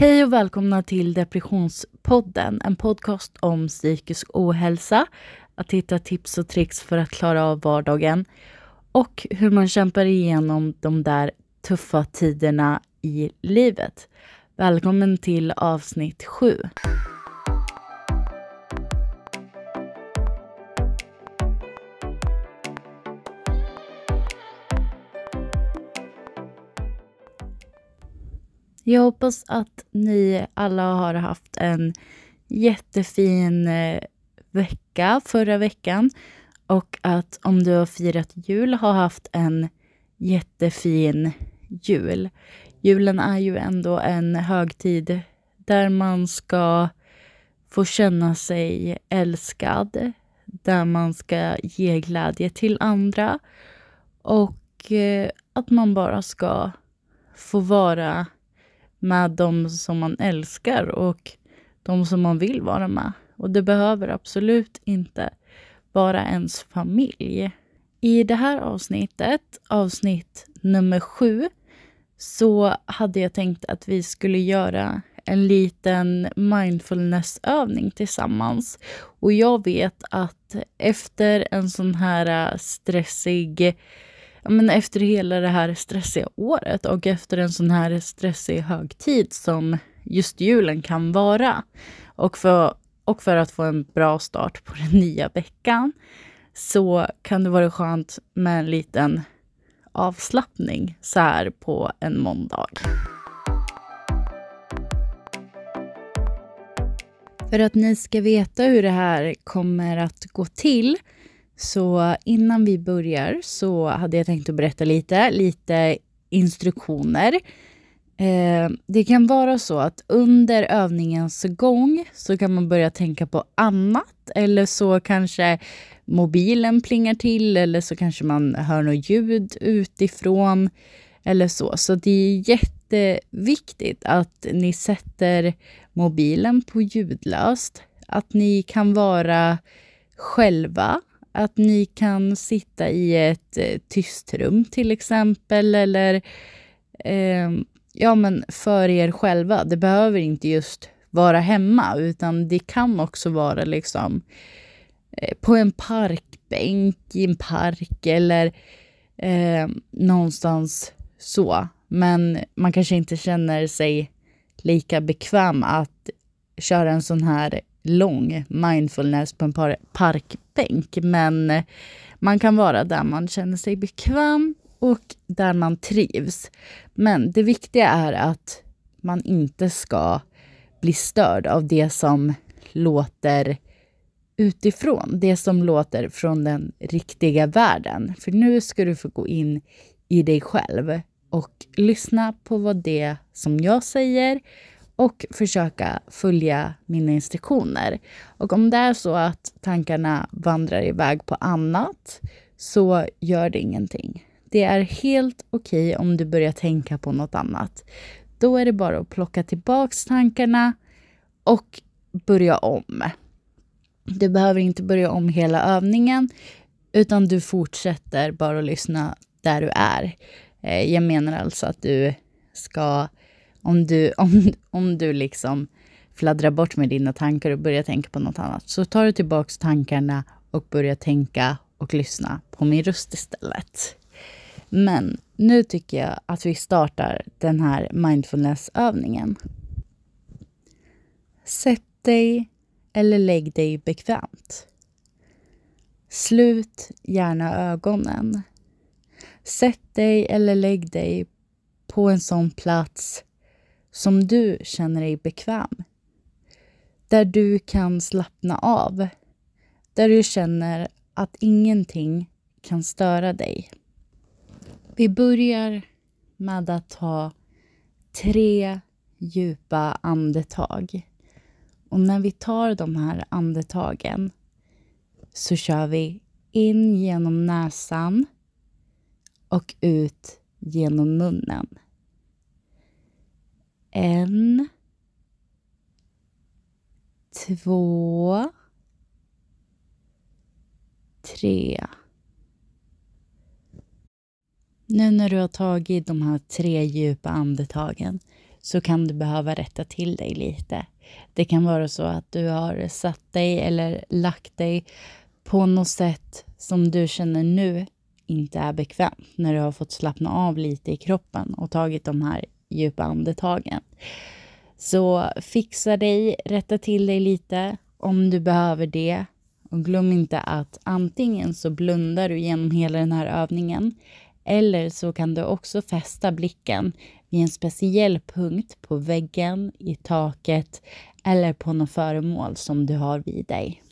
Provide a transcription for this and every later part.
Hej och välkomna till Depressionspodden, en podcast om psykisk ohälsa, att hitta tips och tricks för att klara av vardagen och hur man kämpar igenom de där tuffa tiderna i livet. Välkommen till avsnitt 7. Jag hoppas att ni alla har haft en jättefin eh, vecka förra veckan och att om du har firat jul har haft en jättefin jul. Julen är ju ändå en högtid där man ska få känna sig älskad, där man ska ge glädje till andra och eh, att man bara ska få vara med de som man älskar och de som man vill vara med. Och det behöver absolut inte vara ens familj. I det här avsnittet, avsnitt nummer sju, så hade jag tänkt att vi skulle göra en liten mindfulnessövning tillsammans. Och jag vet att efter en sån här eh, stressig men efter hela det här stressiga året och efter en sån här stressig högtid som just julen kan vara och för, och för att få en bra start på den nya veckan så kan det vara skönt med en liten avslappning så här på en måndag. För att ni ska veta hur det här kommer att gå till så innan vi börjar så hade jag tänkt att berätta lite, lite instruktioner. Eh, det kan vara så att under övningens gång så kan man börja tänka på annat eller så kanske mobilen plingar till eller så kanske man hör något ljud utifrån eller så. Så det är jätteviktigt att ni sätter mobilen på ljudlöst, att ni kan vara själva att ni kan sitta i ett eh, tyst rum till exempel eller eh, ja, men för er själva. Det behöver inte just vara hemma utan det kan också vara liksom eh, på en parkbänk i en park eller eh, någonstans så. Men man kanske inte känner sig lika bekväm att köra en sån här lång mindfulness på en par parkbänk. Men man kan vara där man känner sig bekväm och där man trivs. Men det viktiga är att man inte ska bli störd av det som låter utifrån. Det som låter från den riktiga världen. För nu ska du få gå in i dig själv och lyssna på vad det som jag säger och försöka följa mina instruktioner. Och om det är så att tankarna vandrar iväg på annat så gör det ingenting. Det är helt okej okay om du börjar tänka på något annat. Då är det bara att plocka tillbaks tankarna och börja om. Du behöver inte börja om hela övningen utan du fortsätter bara att lyssna där du är. Eh, jag menar alltså att du ska om du, om, om du liksom fladdrar bort med dina tankar och börjar tänka på något annat, så tar du tillbaka tankarna och börjar tänka och lyssna på min röst istället. Men nu tycker jag att vi startar den här mindfulnessövningen. Sätt dig eller lägg dig bekvämt. Slut gärna ögonen. Sätt dig eller lägg dig på en sån plats som du känner dig bekväm. Där du kan slappna av. Där du känner att ingenting kan störa dig. Vi börjar med att ta tre djupa andetag. Och när vi tar de här andetagen så kör vi in genom näsan och ut genom munnen. En. Två. Tre. Nu när du har tagit de här tre djupa andetagen så kan du behöva rätta till dig lite. Det kan vara så att du har satt dig eller lagt dig på något sätt som du känner nu inte är bekvämt när du har fått slappna av lite i kroppen och tagit de här djupa andetagen. Så fixa dig, rätta till dig lite om du behöver det. Och glöm inte att antingen så blundar du genom hela den här övningen eller så kan du också fästa blicken vid en speciell punkt på väggen, i taket eller på något föremål som du har vid dig.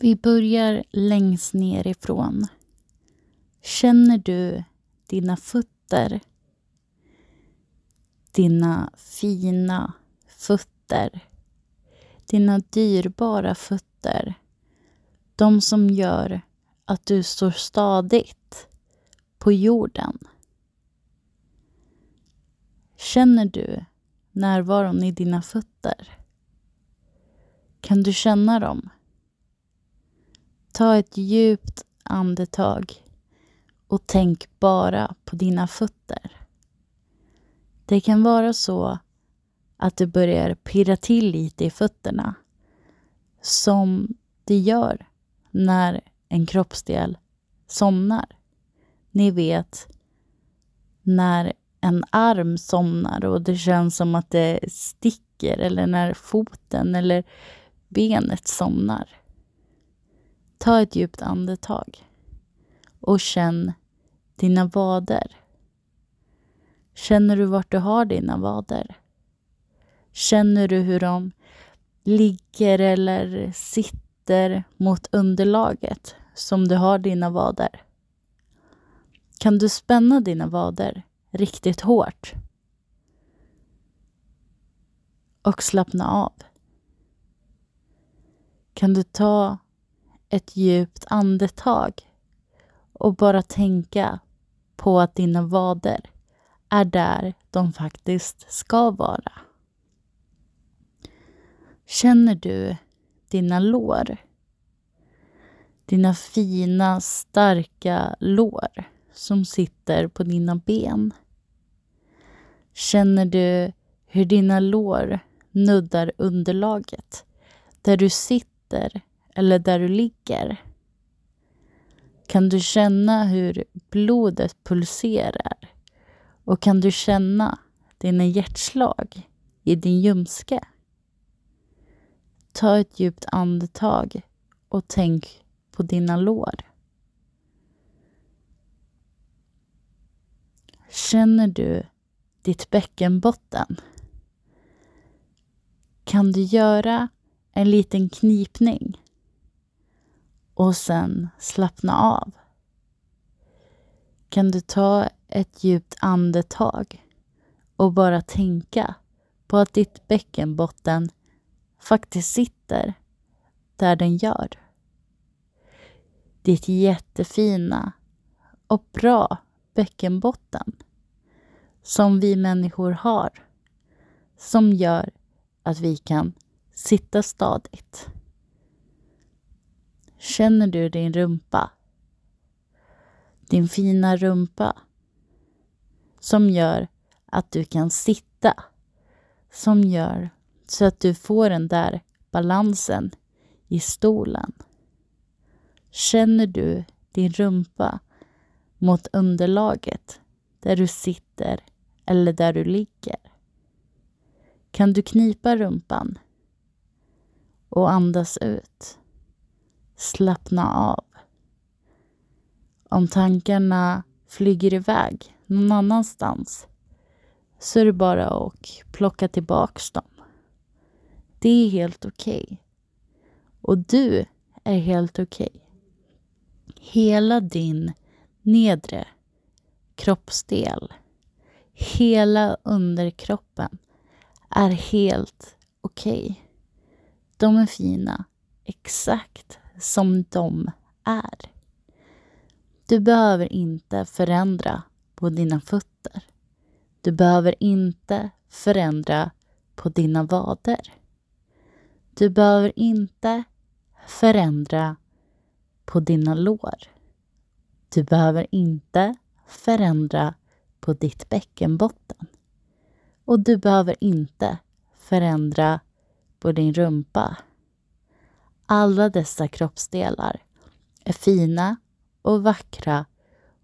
Vi börjar längst nerifrån. Känner du dina fötter? Dina fina fötter. Dina dyrbara fötter. De som gör att du står stadigt på jorden. Känner du närvaron i dina fötter? Kan du känna dem? Ta ett djupt andetag och tänk bara på dina fötter. Det kan vara så att du börjar pirra till lite i fötterna som det gör när en kroppsdel somnar. Ni vet när en arm somnar och det känns som att det sticker eller när foten eller benet somnar. Ta ett djupt andetag och känn dina vader. Känner du vart du har dina vader? Känner du hur de ligger eller sitter mot underlaget som du har dina vader? Kan du spänna dina vader riktigt hårt? Och slappna av. Kan du ta ett djupt andetag och bara tänka på att dina vader är där de faktiskt ska vara. Känner du dina lår? Dina fina, starka lår som sitter på dina ben. Känner du hur dina lår nuddar underlaget där du sitter eller där du ligger? Kan du känna hur blodet pulserar? Och kan du känna dina hjärtslag i din ljumske? Ta ett djupt andetag och tänk på dina lår. Känner du ditt bäckenbotten? Kan du göra en liten knipning och sen slappna av? Kan du ta ett djupt andetag och bara tänka på att ditt bäckenbotten faktiskt sitter där den gör. Ditt jättefina och bra bäckenbotten som vi människor har som gör att vi kan sitta stadigt. Känner du din rumpa? Din fina rumpa som gör att du kan sitta. Som gör så att du får den där balansen i stolen. Känner du din rumpa mot underlaget där du sitter eller där du ligger? Kan du knipa rumpan och andas ut? Slappna av. Om tankarna flyger iväg någon annanstans så är det bara att plocka tillbaks dem. Det är helt okej. Okay. Och du är helt okej. Okay. Hela din nedre kroppsdel, hela underkroppen är helt okej. Okay. De är fina exakt som de är. Du behöver inte förändra på dina fötter. Du behöver inte förändra på dina vader. Du behöver inte förändra på dina lår. Du behöver inte förändra på ditt bäckenbotten. Och du behöver inte förändra på din rumpa. Alla dessa kroppsdelar är fina och vackra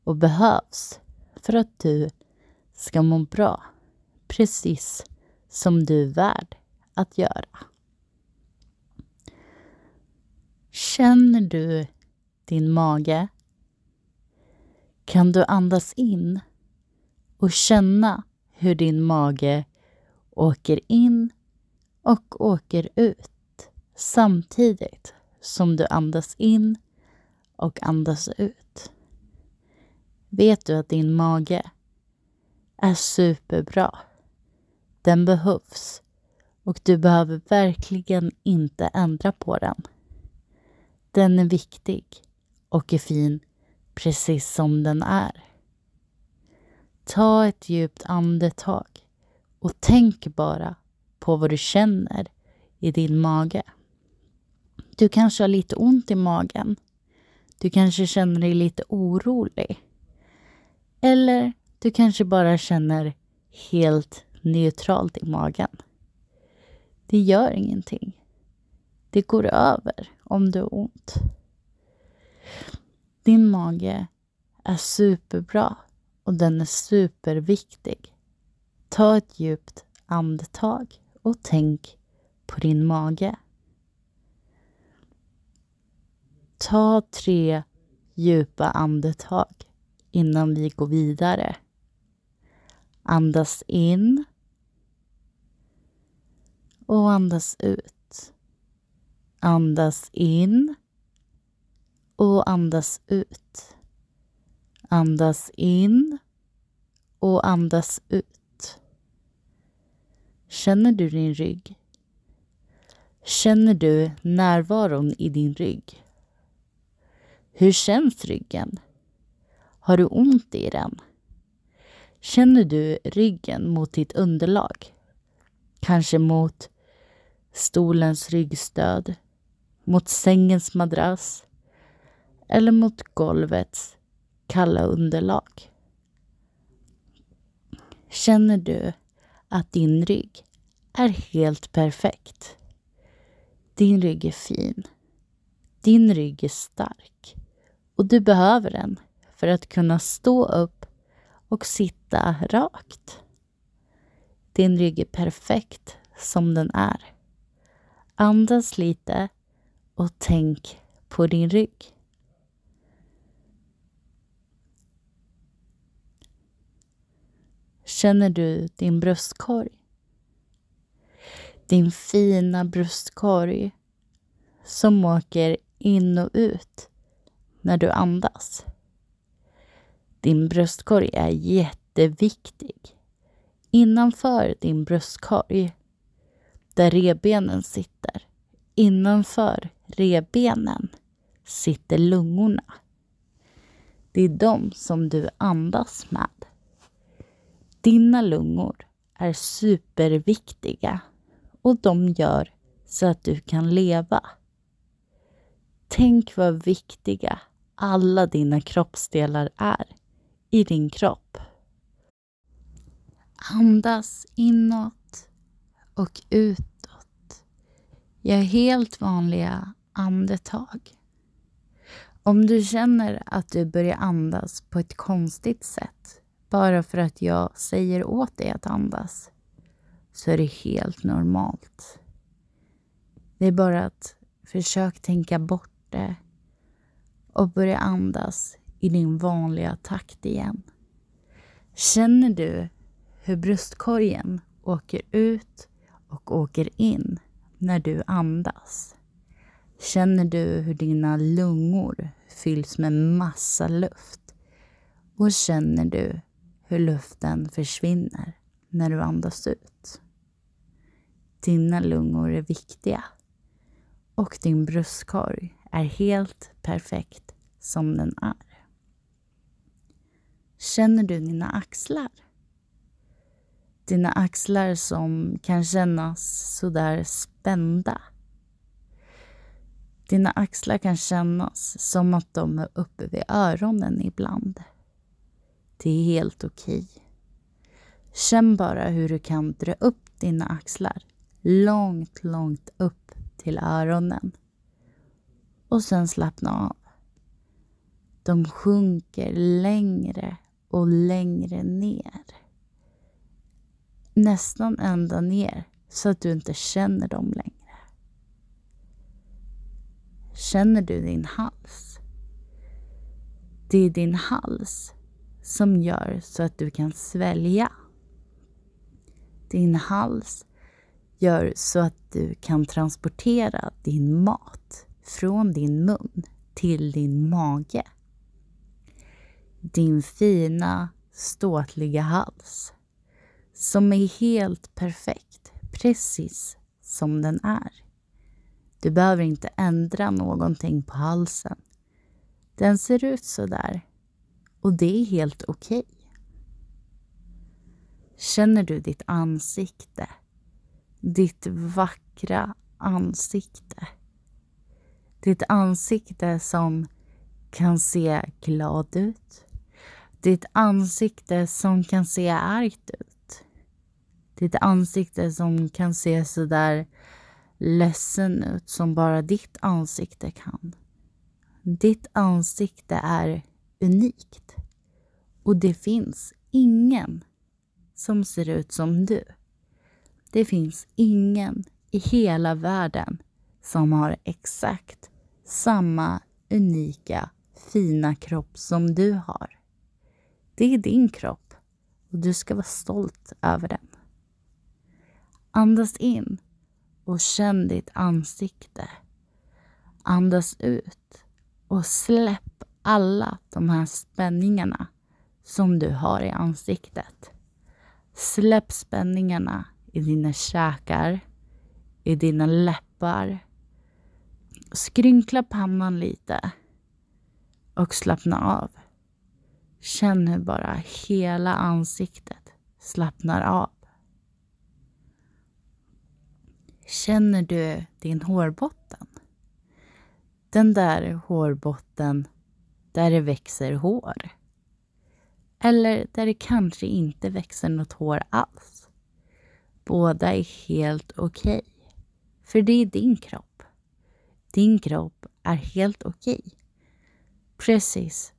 och behövs för att du ska må bra, precis som du är värd att göra. Känner du din mage? Kan du andas in och känna hur din mage åker in och åker ut samtidigt som du andas in och andas ut. Vet du att din mage är superbra? Den behövs och du behöver verkligen inte ändra på den. Den är viktig och är fin precis som den är. Ta ett djupt andetag och tänk bara på vad du känner i din mage. Du kanske har lite ont i magen. Du kanske känner dig lite orolig. Eller du kanske bara känner helt neutralt i magen. Det gör ingenting. Det går över om du har ont. Din mage är superbra och den är superviktig. Ta ett djupt andetag och tänk på din mage. Ta tre djupa andetag innan vi går vidare. Andas in och andas ut. Andas in och andas ut. Andas in och andas ut. Känner du din rygg? Känner du närvaron i din rygg? Hur känns ryggen? Har du ont i den? Känner du ryggen mot ditt underlag? Kanske mot stolens ryggstöd, mot sängens madrass eller mot golvets kalla underlag. Känner du att din rygg är helt perfekt? Din rygg är fin. Din rygg är stark och du behöver den för att kunna stå upp och sitta rakt. Din rygg är perfekt som den är. Andas lite och tänk på din rygg. Känner du din bröstkorg? Din fina bröstkorg som åker in och ut när du andas. Din bröstkorg är jätteviktig. Innanför din bröstkorg, där revbenen sitter, innanför revbenen sitter lungorna. Det är de som du andas med. Dina lungor är superviktiga och de gör så att du kan leva. Tänk vad viktiga alla dina kroppsdelar är i din kropp. Andas inåt och utåt. Gör helt vanliga andetag. Om du känner att du börjar andas på ett konstigt sätt bara för att jag säger åt dig att andas så är det helt normalt. Det är bara att försök tänka bort det och börja andas i din vanliga takt igen. Känner du hur bröstkorgen åker ut och åker in när du andas? Känner du hur dina lungor fylls med massa luft? Och känner du hur luften försvinner när du andas ut? Dina lungor är viktiga och din bröstkorg är helt perfekt som den är. Känner du dina axlar? Dina axlar som kan kännas sådär spända. Dina axlar kan kännas som att de är uppe vid öronen ibland. Det är helt okej. Känn bara hur du kan dra upp dina axlar långt, långt upp till öronen. Och sen slappna av. De sjunker längre och längre ner. Nästan ända ner så att du inte känner dem längre. Känner du din hals? Det är din hals som gör så att du kan svälja. Din hals gör så att du kan transportera din mat från din mun till din mage. Din fina, ståtliga hals som är helt perfekt, precis som den är. Du behöver inte ändra någonting på halsen. Den ser ut så där och det är helt okej. Okay. Känner du ditt ansikte? Ditt vackra ansikte. Ditt ansikte som kan se glad ut. Ditt ansikte som kan se argt ut. Ditt ansikte som kan se så där ledsen ut som bara ditt ansikte kan. Ditt ansikte är unikt och det finns ingen som ser ut som du. Det finns ingen i hela världen som har exakt samma unika fina kropp som du har. Det är din kropp och du ska vara stolt över den. Andas in och känn ditt ansikte. Andas ut och släpp alla de här spänningarna som du har i ansiktet. Släpp spänningarna i dina käkar, i dina läppar. Skrynkla pannan lite och slappna av. Känn hur bara hela ansiktet slappnar av. Känner du din hårbotten? Den där hårbotten där det växer hår. Eller där det kanske inte växer något hår alls. Båda är helt okej. Okay. För det är din kropp. Din kropp är helt okej. Okay. Precis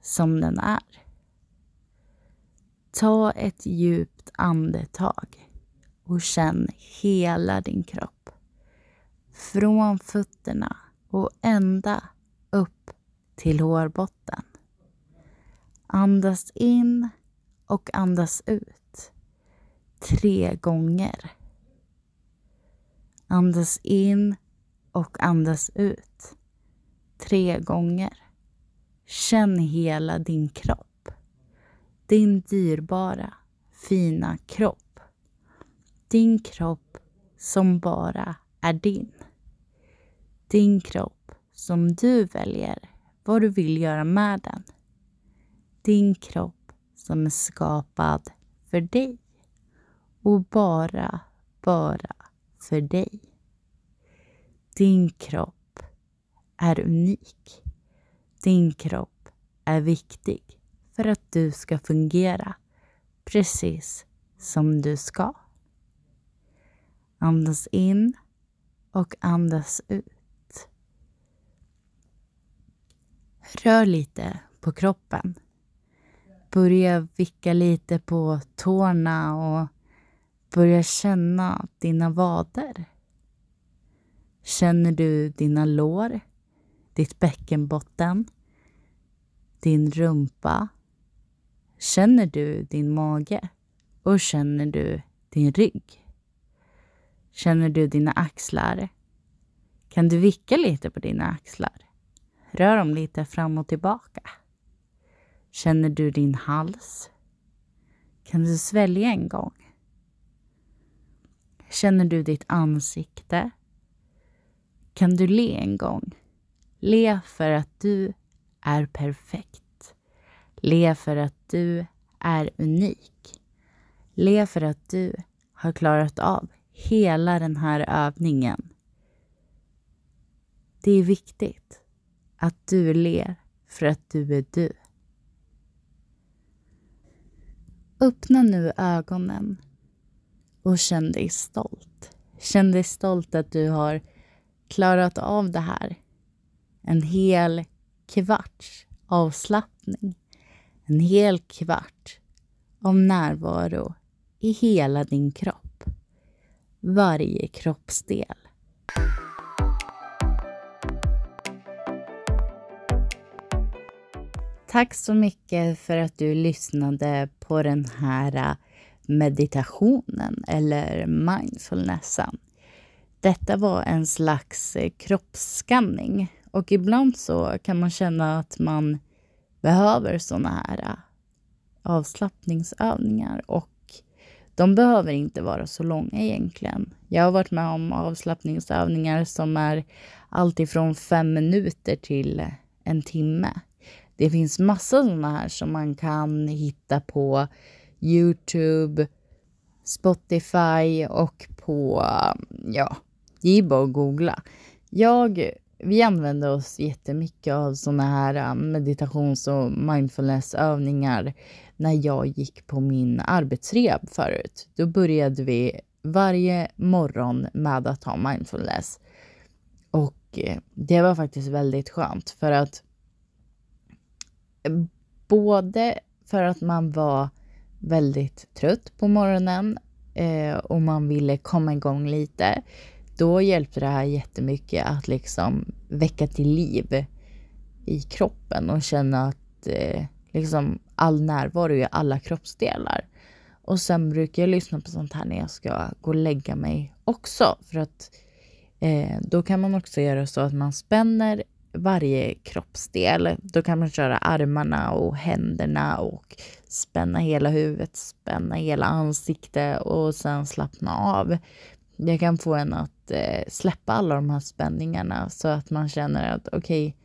som den är. Ta ett djupt andetag och känn hela din kropp. Från fötterna och ända upp till hårbotten. Andas in och andas ut. Tre gånger. Andas in och andas ut. Tre gånger. Känn hela din kropp. Din dyrbara, fina kropp. Din kropp som bara är din. Din kropp som du väljer vad du vill göra med den. Din kropp som är skapad för dig och bara, bara för dig. Din kropp är unik. Din kropp är viktig för att du ska fungera precis som du ska. Andas in och andas ut. Rör lite på kroppen. Börja vicka lite på tårna och börja känna dina vader. Känner du dina lår, ditt bäckenbotten, din rumpa? Känner du din mage och känner du din rygg? Känner du dina axlar? Kan du vicka lite på dina axlar? Rör dem lite fram och tillbaka. Känner du din hals? Kan du svälja en gång? Känner du ditt ansikte? Kan du le en gång? Le för att du är perfekt. Le för att du är unik. Le för att du har klarat av hela den här övningen. Det är viktigt att du ler för att du är du. Öppna nu ögonen och känn dig stolt. Känn dig stolt att du har klarat av det här. En hel kvarts avslappning. En hel kvart av närvaro i hela din kropp. Varje kroppsdel. Tack så mycket för att du lyssnade på den här äh, meditationen eller mindfulnessen. Detta var en slags äh, kroppsskanning och ibland så kan man känna att man behöver såna här äh, avslappningsövningar och de behöver inte vara så långa egentligen. Jag har varit med om avslappningsövningar som är alltifrån fem minuter till en timme. Det finns massa sådana här som man kan hitta på Youtube, Spotify och på, ja, det är bara att googla. Jag, vi använder oss jättemycket av sådana här äh, meditations och mindfulnessövningar när jag gick på min arbetsrehab förut. Då började vi varje morgon med att ha mindfulness. Och eh, det var faktiskt väldigt skönt för att både för att man var väldigt trött på morgonen eh, och man ville komma igång lite. Då hjälpte det här jättemycket att liksom väcka till liv i kroppen och känna att eh, liksom all närvaro i alla kroppsdelar. Och sen brukar jag lyssna på sånt här när jag ska gå och lägga mig också. För att eh, då kan man också göra så att man spänner varje kroppsdel. Då kan man köra armarna och händerna och spänna hela huvudet, spänna hela ansiktet och sen slappna av. Det kan få en att att eh, släppa alla de här spänningarna så att man känner att okej, okay,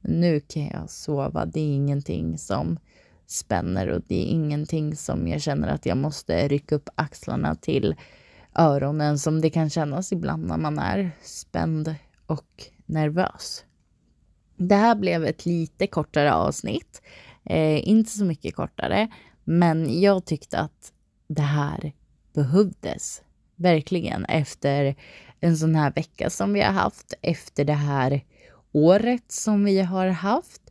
nu kan jag sova. Det är ingenting som spänner och det är ingenting som jag känner att jag måste rycka upp axlarna till öronen som det kan kännas ibland när man är spänd och nervös. Det här blev ett lite kortare avsnitt. Eh, inte så mycket kortare, men jag tyckte att det här behövdes. Verkligen efter en sån här vecka som vi har haft, efter det här året som vi har haft.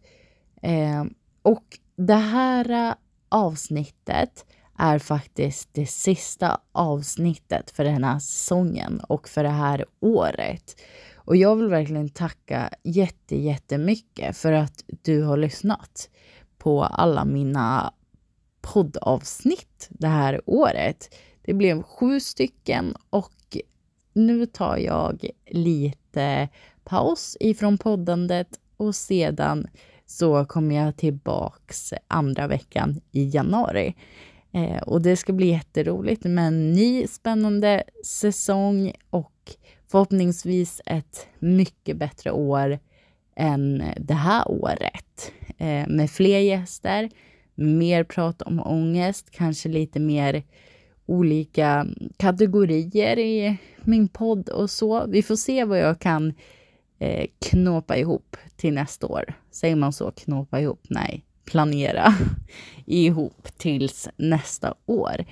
Eh, och det här äh, avsnittet är faktiskt det sista avsnittet för den här säsongen och för det här året. Och jag vill verkligen tacka jätte, jättemycket för att du har lyssnat på alla mina poddavsnitt det här året. Det blev sju stycken och nu tar jag lite paus ifrån poddandet och sedan så kommer jag tillbaks andra veckan i januari. Eh, och det ska bli jätteroligt med en ny spännande säsong och förhoppningsvis ett mycket bättre år än det här året. Eh, med fler gäster, mer prat om ångest, kanske lite mer olika kategorier i min podd och så. Vi får se vad jag kan eh, knåpa ihop till nästa år. Säger man så? Knåpa ihop? Nej, planera ihop tills nästa år.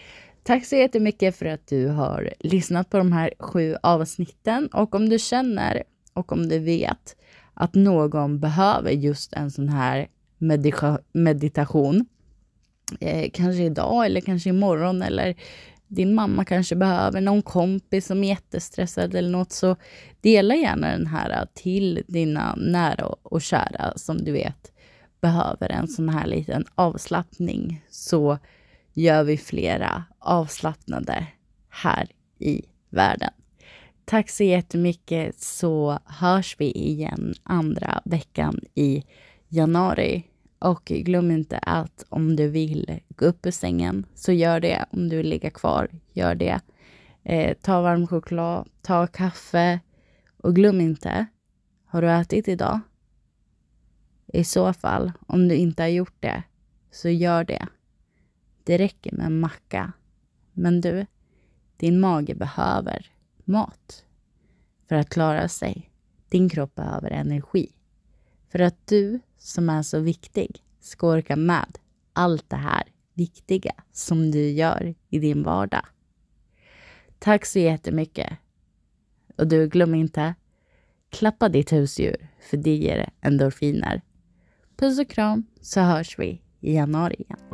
Tack så jättemycket för att du har lyssnat på de här sju avsnitten. Och om du känner och om du vet att någon behöver just en sån här medita meditation, eh, kanske idag eller kanske imorgon eller din mamma kanske behöver någon kompis som är jättestressad eller något, så dela gärna den här till dina nära och kära som du vet behöver en sån här liten avslappning. Så gör vi flera avslappnade här i världen. Tack så jättemycket så hörs vi igen andra veckan i januari. Och glöm inte att om du vill gå upp ur sängen så gör det. Om du vill ligga kvar, gör det. Eh, ta varm choklad, ta kaffe och glöm inte, har du ätit idag? I så fall, om du inte har gjort det, så gör det. Det räcker med en macka. Men du, din mage behöver mat för att klara sig. Din kropp behöver energi. För att du, som är så viktig, ska orka med allt det här viktiga som du gör i din vardag. Tack så jättemycket. Och du, glöm inte, klappa ditt husdjur för det ger endorfiner. Puss och kram så hörs vi i januari igen.